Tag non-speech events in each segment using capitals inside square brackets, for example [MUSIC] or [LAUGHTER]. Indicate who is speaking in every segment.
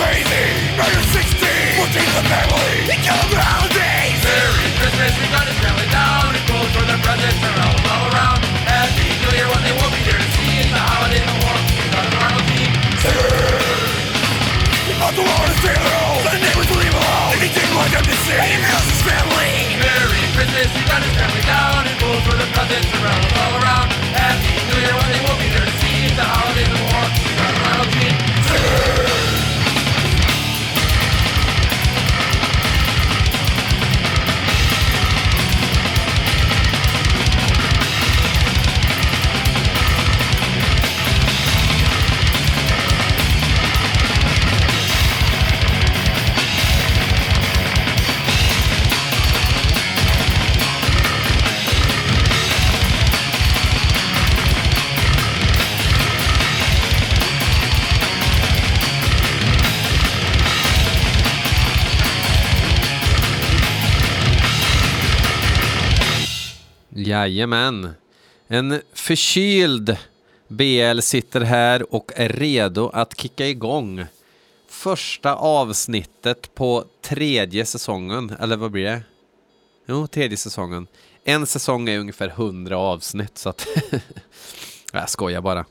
Speaker 1: crazy. Murder 16, 14 the family. He killed the holidays.
Speaker 2: Merry Christmas, we got his family down. And gold for the presents are all, all around. Happy New Year, what they will be there to see is the war. We got an Arnold team.
Speaker 1: Out the stay alone. The neighbors will leave alone. And he didn't want them to see. And he kills his family.
Speaker 2: Merry Christmas, we got his family down. And gold for the presents are all, all around.
Speaker 3: Jajamän. En förkyld BL sitter här och är redo att kicka igång första avsnittet på tredje säsongen. Eller vad blir det? Jo, tredje säsongen. En säsong är ungefär 100 avsnitt så att... [LAUGHS] Jag skojar bara.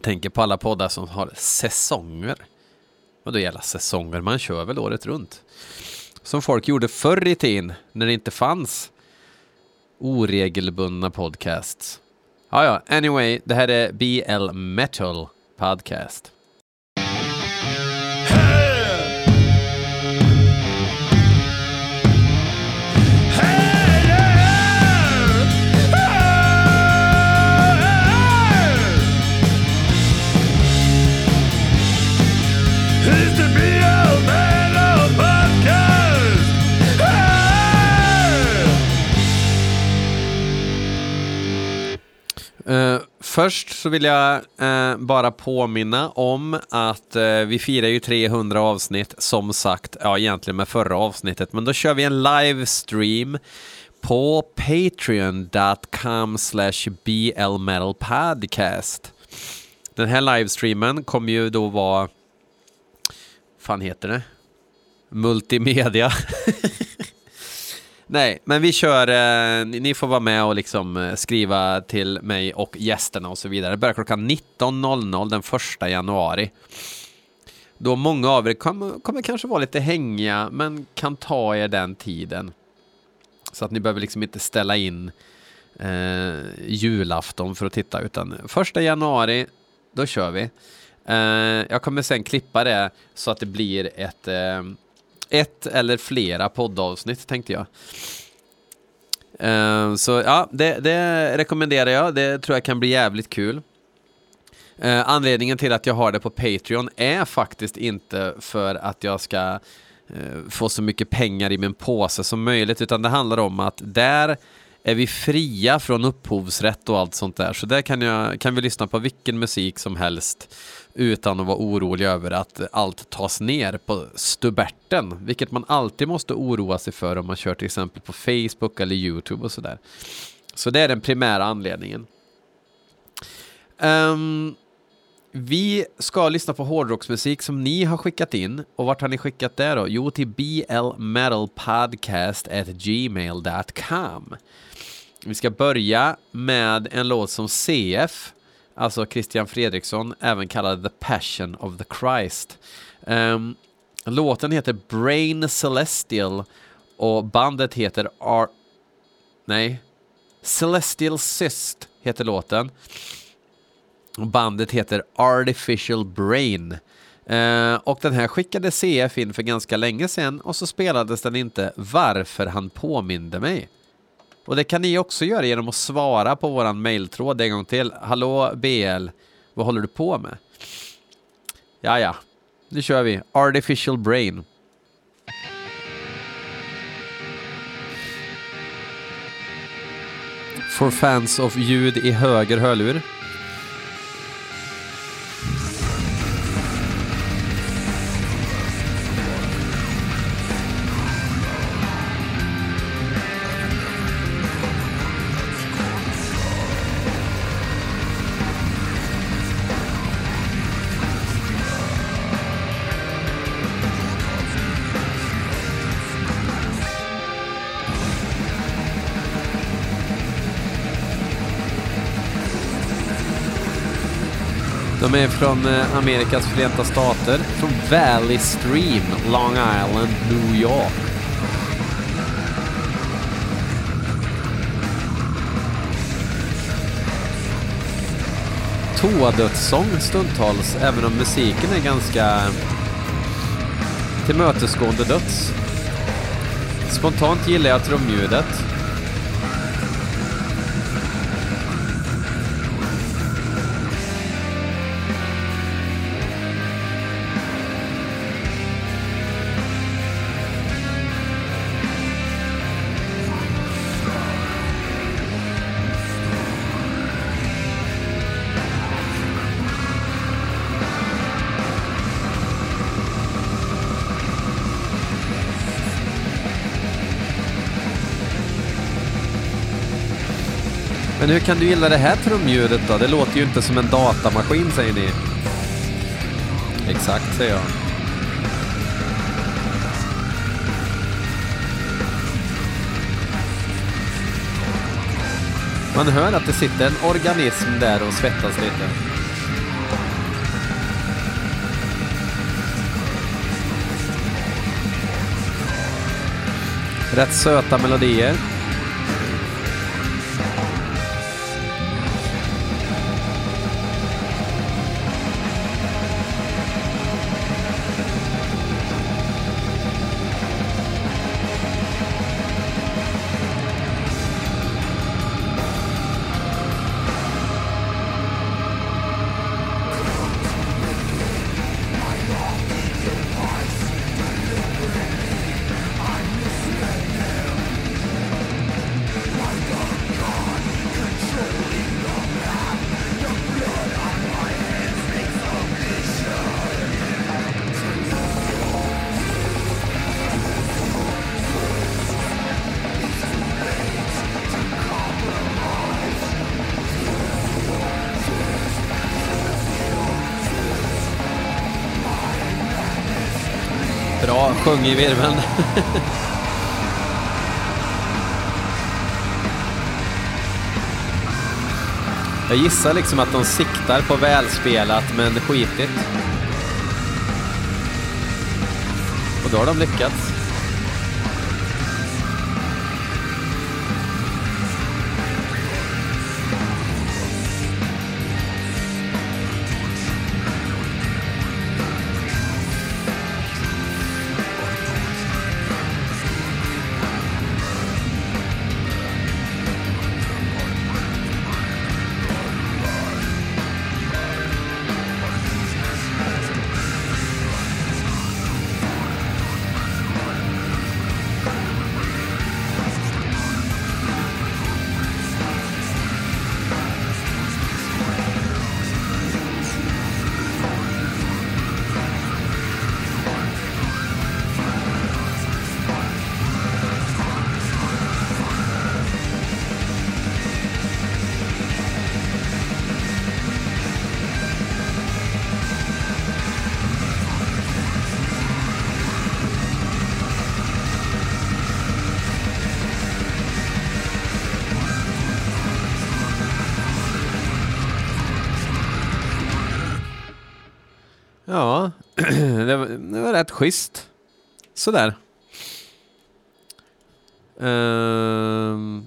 Speaker 3: Tänker på alla poddar som har säsonger. Vadå jävla säsonger, man kör väl året runt. Som folk gjorde förr i tiden när det inte fanns oregelbundna podcasts. Ja, ja, anyway, det här är BL Metal Podcast. Först så vill jag eh, bara påminna om att eh, vi firar ju 300 avsnitt, som sagt, ja egentligen med förra avsnittet, men då kör vi en livestream på patreon.com slash blmetalpodcast. Den här livestreamen kommer ju då vara, fan heter det? Multimedia. [LAUGHS] Nej, men vi kör, eh, ni, får vara med och liksom eh, skriva till mig och gästerna och så vidare. Det börjar klockan 19.00 den första januari. Då många av er kommer, kommer kanske vara lite hängiga, men kan ta er den tiden. Så att ni behöver liksom inte ställa in eh, julafton för att titta, utan första januari, då kör vi. Eh, jag kommer sen klippa det så att det blir ett eh, ett eller flera poddavsnitt tänkte jag. Eh, så ja, det, det rekommenderar jag. Det tror jag kan bli jävligt kul. Eh, anledningen till att jag har det på Patreon är faktiskt inte för att jag ska eh, få så mycket pengar i min påse som möjligt, utan det handlar om att där är vi fria från upphovsrätt och allt sånt där. Så där kan, jag, kan vi lyssna på vilken musik som helst utan att vara orolig över att allt tas ner på stubberten, vilket man alltid måste oroa sig för om man kör till exempel på Facebook eller YouTube och sådär. Så det är den primära anledningen. Um, vi ska lyssna på hårdrocksmusik som ni har skickat in. Och vart har ni skickat det då? Jo, till blmetalpodcast@gmail.com. Vi ska börja med en låt som CF, alltså Christian Fredriksson, även kallad The Passion of the Christ. Um, låten heter Brain Celestial och bandet heter Ar... Nej. Celestial Cyst heter låten. Och bandet heter Artificial Brain. Uh, och den här skickade CF in för ganska länge sedan och så spelades den inte varför han påminde mig. Och det kan ni också göra genom att svara på våran mejltråd en gång till. Hallå BL, vad håller du på med? Ja, ja, nu kör vi. Artificial Brain. For fans of ljud i höger hörlur. De är från eh, Amerikas förenta stater, från Valley Stream, Long Island, New York. Toadödssång stundtals, även om musiken är ganska tillmötesgående döds. Spontant gillar jag trumljudet. Men hur kan du gilla det här trumljudet då? Det låter ju inte som en datamaskin säger ni. Exakt säger jag. Man hör att det sitter en organism där och svettas lite. Rätt söta melodier. Sjöng sjung i virveln. [LAUGHS] Jag gissar liksom att de siktar på välspelat men skitigt. Och då har de lyckats. [CLEARS THROAT] det var, det var rätt schysst. Sådär. Ehm,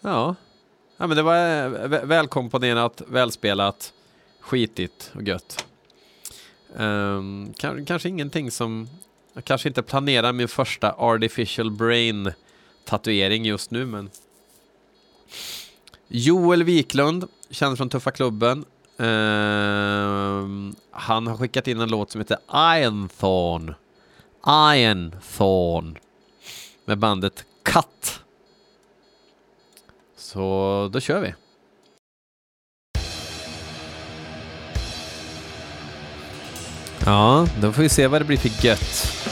Speaker 3: ja. ja, men det var välkomponerat, välspelat, skitigt och gött. Ehm, um, kanske, kanske ingenting som... Jag kanske inte planerar min första artificial brain tatuering just nu, men... Joel Wiklund, känd från Tuffa Klubben. Ehm, han har skickat in en låt som heter Iron Thorn. Iron Thorn. Med bandet Cut. Så då kör vi. Ja, då får vi se vad det blir för gött.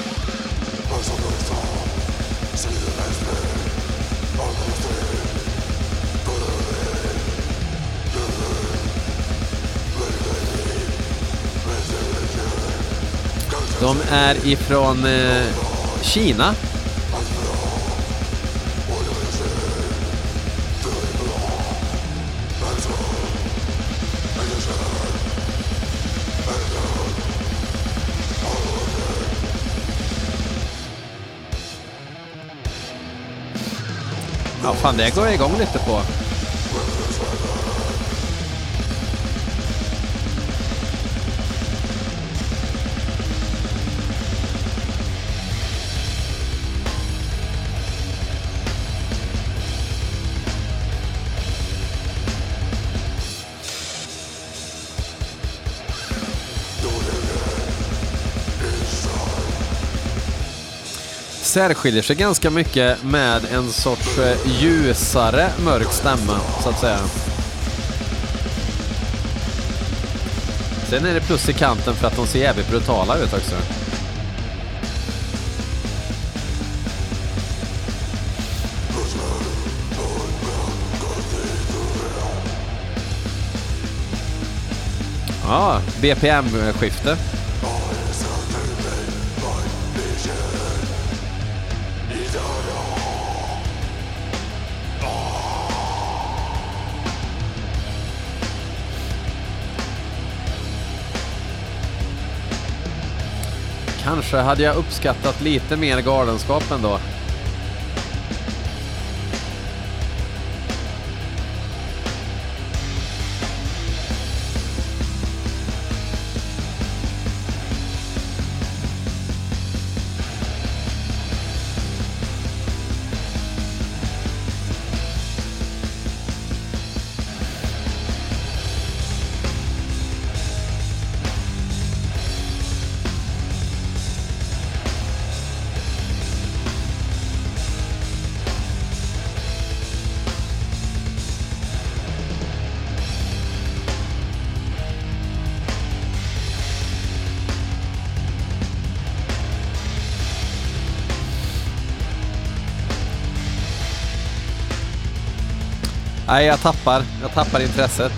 Speaker 3: De är ifrån eh, Kina. Ja, fan det går jag igång lite på. Särskiljer sig ganska mycket med en sorts eh, ljusare mörk stämma, så att säga. Sen är det plus i kanten för att de ser jävligt brutala ut också. Ja, BPM-skifte. Kanske hade jag uppskattat lite mer galenskap ändå. Nej, jag tappar. Jag tappar intresset.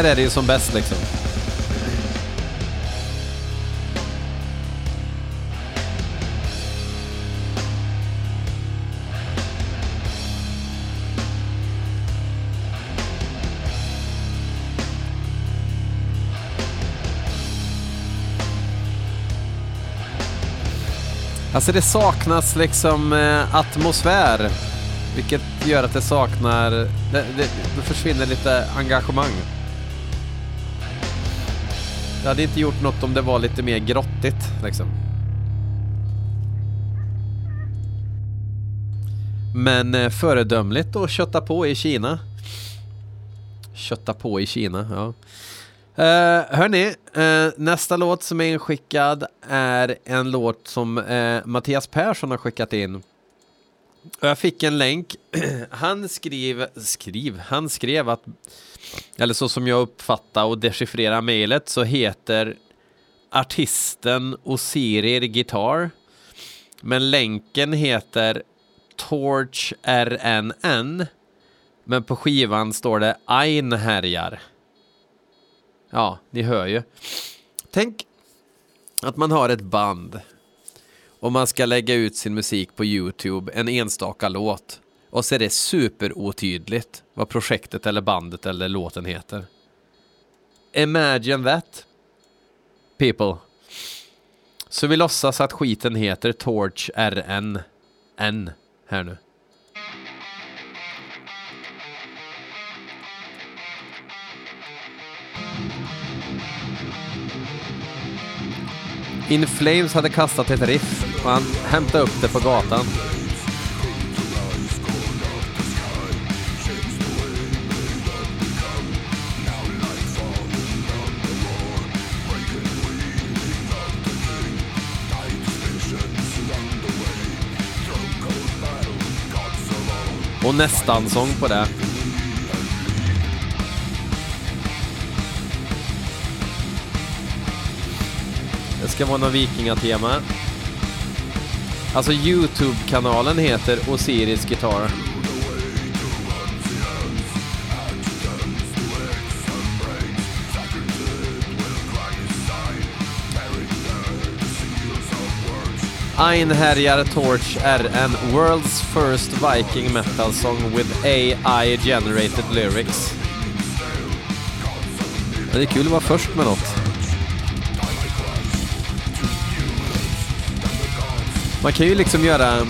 Speaker 3: Här är det ju som bäst liksom. Alltså det saknas liksom eh, atmosfär. Vilket gör att det saknar... Det, det, det försvinner lite engagemang. Det hade inte gjort något om det var lite mer grottigt liksom. Men eh, föredömligt att kötta på i Kina. Kötta på i Kina, ja. Eh, hörni, eh, nästa låt som är inskickad är en låt som eh, Mattias Persson har skickat in. Och jag fick en länk. [CLEARS THROAT] han skrev, skriv, han skrev att, eller så som jag uppfattar och dechiffrerar mejlet så heter artisten Osirir Guitar. Men länken heter Torch RNN. Men på skivan står det Ein härjar. Ja, ni hör ju. Tänk att man har ett band och man ska lägga ut sin musik på Youtube, en enstaka låt. Och så är det superotydligt vad projektet eller bandet eller låten heter. Imagine that. People. Så vi låtsas att skiten heter Torch RN. N här nu. In Flames hade kastat ett riff och han hämtade upp det på gatan. Och nästan sång på det. Det ska vara något vikingatema. Alltså Youtube-kanalen heter Osiris Guitar. Einherjar Torch RN World's first Viking metal song with AI generated lyrics. Ja, det är kul att vara först med något. Man kan ju liksom göra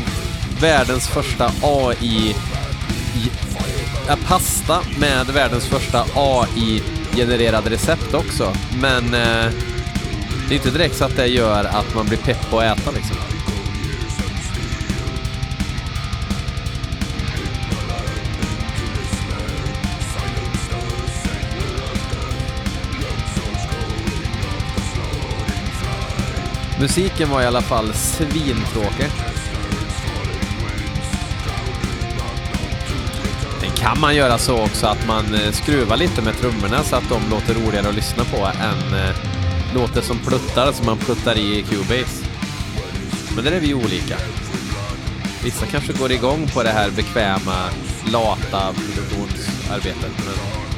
Speaker 3: världens första AI pasta med världens första AI-genererade recept också. Men eh, det är inte direkt så att det gör att man blir pepp på att äta liksom. Musiken var i alla fall svintråkig. Sen kan man göra så också att man eh, skruvar lite med trummorna så att de låter roligare att lyssna på än eh, låter som pluttar som man pluttar i Cubase. Men där är vi olika. Vissa kanske går igång på det här bekväma, lata produktionsarbetet. Men...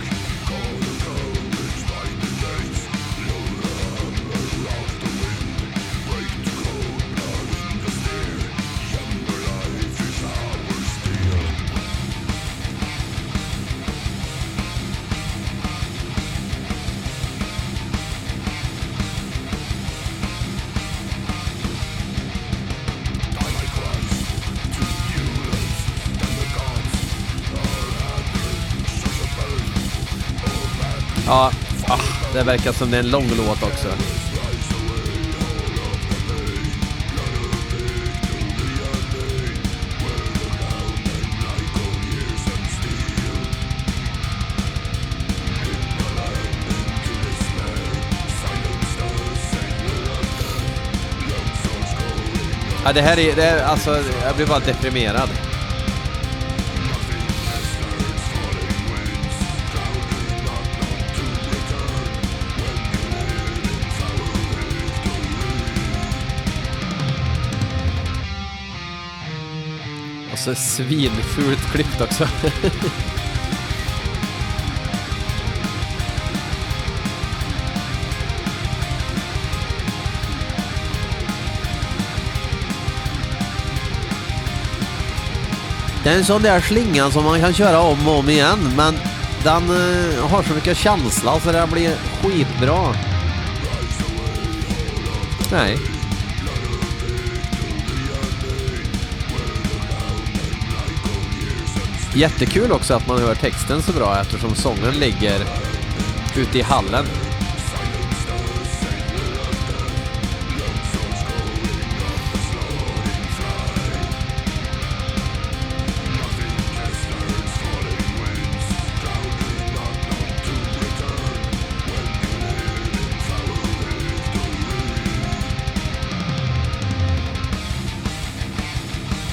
Speaker 3: Ja, ah, det verkar som det är en lång låt också. Ja, det här är, det är alltså, jag blir bara deprimerad. Så svinfult klippt också. Det är en sån där slinga som man kan köra om och om igen men den eh, har så mycket känsla så den blir skitbra. Nej. Jättekul också att man hör texten så bra eftersom sången ligger ute i hallen.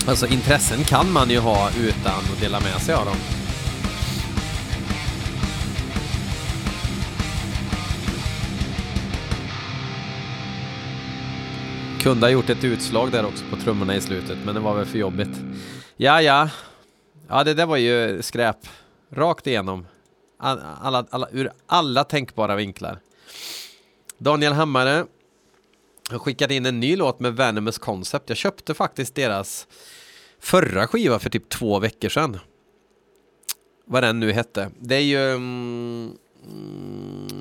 Speaker 3: Alltså intressen kan man ju ha utan att dela med sig av dem. Kunde ha gjort ett utslag där också på trummorna i slutet, men det var väl för jobbigt. Ja, ja. Ja, det där var ju skräp. Rakt igenom. Alla, alla, ur alla tänkbara vinklar. Daniel Hammare har skickat in en ny låt med Venomous Concept. Jag köpte faktiskt deras förra skiva för typ två veckor sedan. Vad den nu hette. Det är ju mm, mm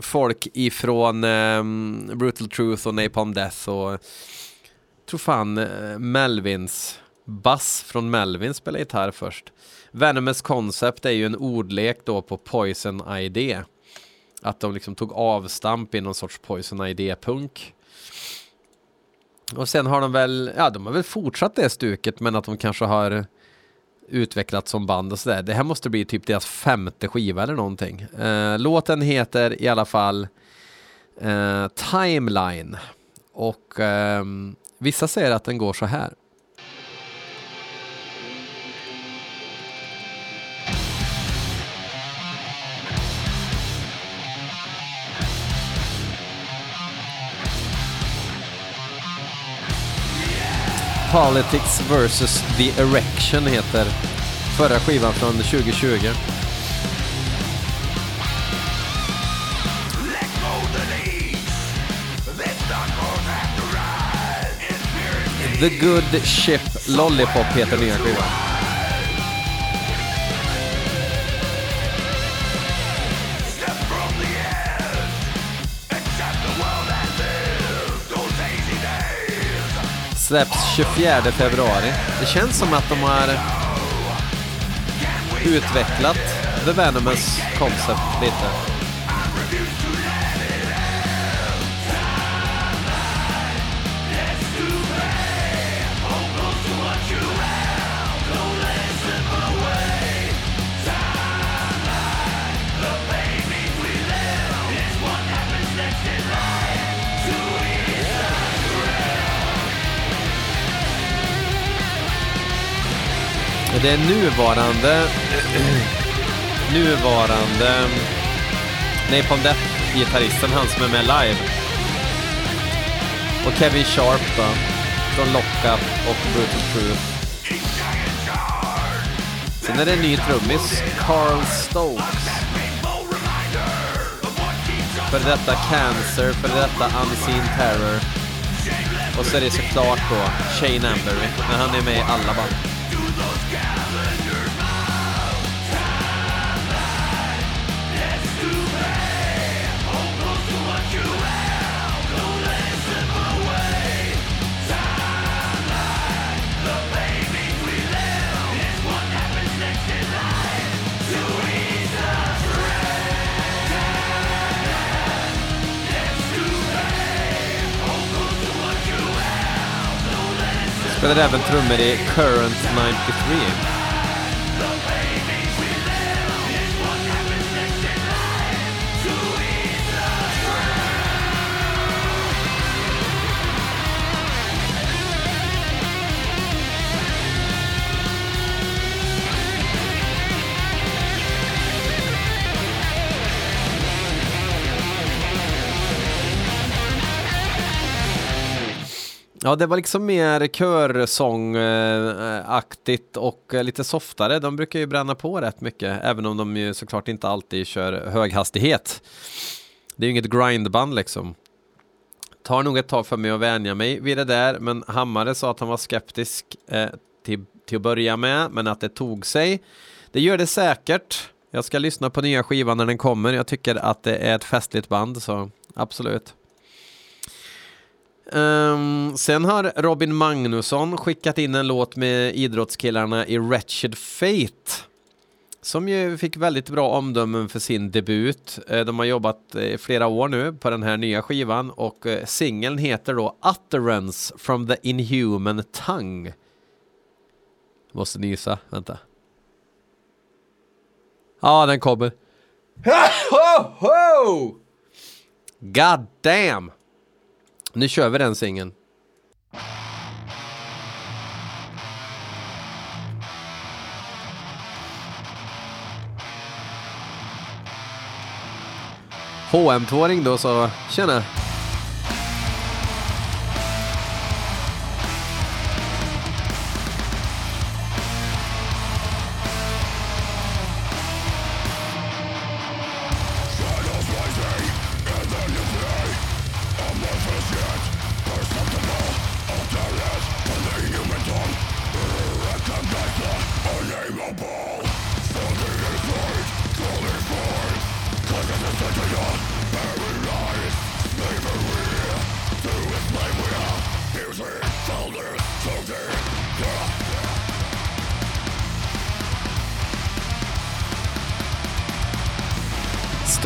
Speaker 3: folk ifrån mm, Brutal Truth och Napalm Death och tror fan eh, Melvins Bass från Melvin spelar gitarr först. Venomous Concept är ju en ordlek då på Poison ID. Att de liksom tog avstamp i någon sorts Poison ID-punk. Och sen har de väl, ja de har väl fortsatt det stuket men att de kanske har utvecklats som band och sådär. Det här måste bli typ deras femte skiva eller någonting. Eh, låten heter i alla fall eh, Timeline och eh, vissa säger att den går så här. Politics vs The Erection heter förra skivan från 2020.
Speaker 1: The
Speaker 3: Good Ship Lollipop heter nya skivan. Släpps 24 februari. Det känns som att de har utvecklat The Venomous koncept lite. Det är nuvarande [CLEARS THROAT] nuvarande Napalm Death-gitarristen, han som är med live. Och Kevin Sharp då, från Lockup och Brutal Truth. Sen är det en ny trummis, Carl Stokes. För detta Cancer, för detta Unseen Terror. Och så är det såklart då Shane Amberry, men han är med i alla band. Spelar även trummor i Current 93. Ja, det var liksom mer körsångaktigt och lite softare. De brukar ju bränna på rätt mycket, även om de ju såklart inte alltid kör hög hastighet. Det är ju inget grindband liksom. Tar nog ett tag för mig att vänja mig vid det där, men Hammare sa att han var skeptisk eh, till, till att börja med, men att det tog sig. Det gör det säkert. Jag ska lyssna på nya skivan när den kommer. Jag tycker att det är ett festligt band, så absolut. Um, sen har Robin Magnusson skickat in en låt med idrottskillarna i Wretched Fate. Som ju fick väldigt bra omdömen för sin debut. Eh, de har jobbat i flera år nu på den här nya skivan och eh, singeln heter då Utterance from the Inhuman Tongue. Måste nysa, vänta. Ja, den kommer. [LAUGHS] God damn! Nu kör vi den singeln. HM2 ringde och sa tjena.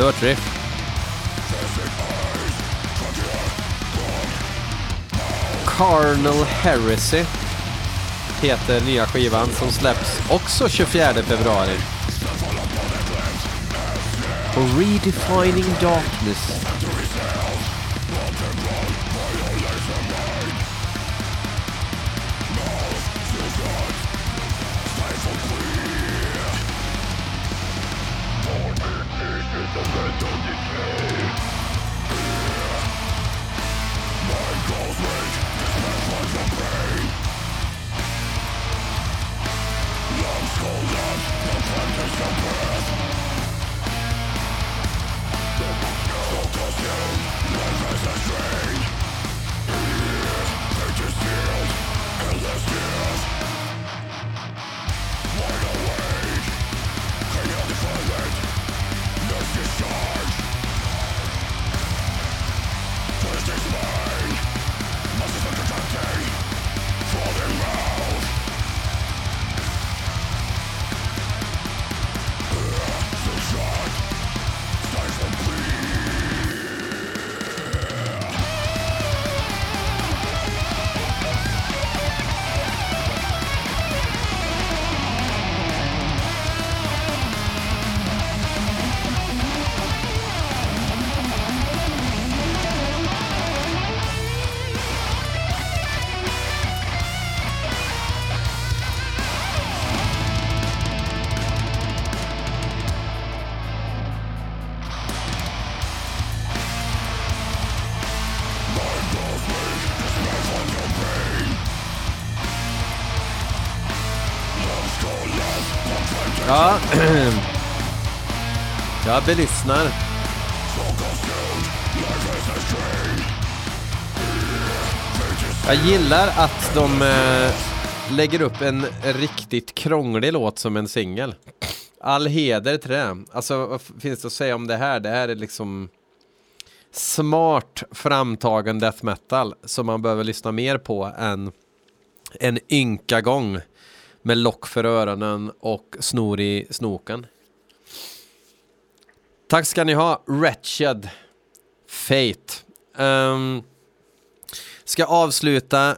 Speaker 3: Stört riff. Carnal Heresy heter nya skivan som släpps också 24 februari. Och Redefining Darkness. Jag belyssnar. Jag gillar att de eh, lägger upp en riktigt krånglig låt som en singel. All heder till det. Alltså vad finns det att säga om det här? Det här är liksom smart framtagen death metal som man behöver lyssna mer på än en ynka gång med lock för öronen och snor i snoken. Tack ska ni ha, Wretched Fate. Um, ska avsluta uh,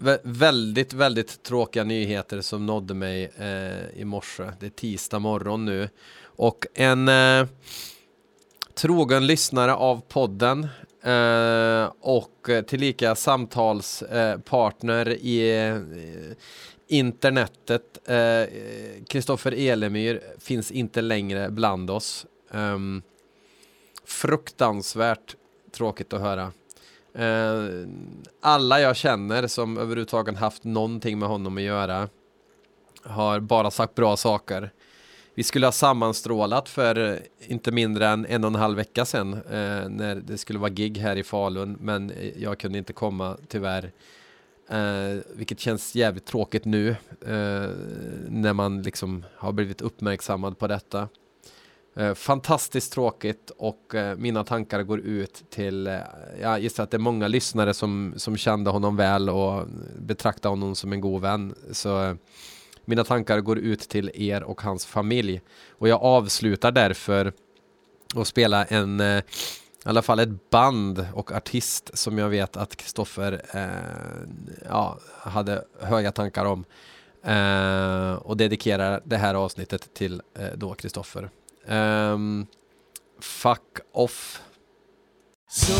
Speaker 3: vä- väldigt, väldigt tråkiga nyheter som nådde mig uh, i morse. Det är tisdag morgon nu. Och en uh, trogen lyssnare av podden och tillika samtalspartner i internetet. Eh, Kristoffer Elemyr finns inte längre bland oss. Um, fruktansvärt tråkigt att höra. Uh, alla jag känner som överhuvudtaget haft någonting med honom att göra har bara sagt bra saker. Vi skulle ha sammanstrålat för inte mindre än en och en halv vecka sedan uh, när det skulle vara gig här i Falun men jag kunde inte komma tyvärr. Eh, vilket känns jävligt tråkigt nu eh, när man liksom har blivit uppmärksammad på detta. Eh, fantastiskt tråkigt och eh, mina tankar går ut till, eh, jag gissar att det är många lyssnare som, som kände honom väl och betraktar honom som en god vän. Så eh, mina tankar går ut till er och hans familj. Och jag avslutar därför och spela en, eh, i alla fall ett band och artist som jag vet att Kristoffer eh, ja, hade höga tankar om. Eh, och dedikerar det här avsnittet till eh, då Kristoffer. Ehm, fuck off.
Speaker 2: So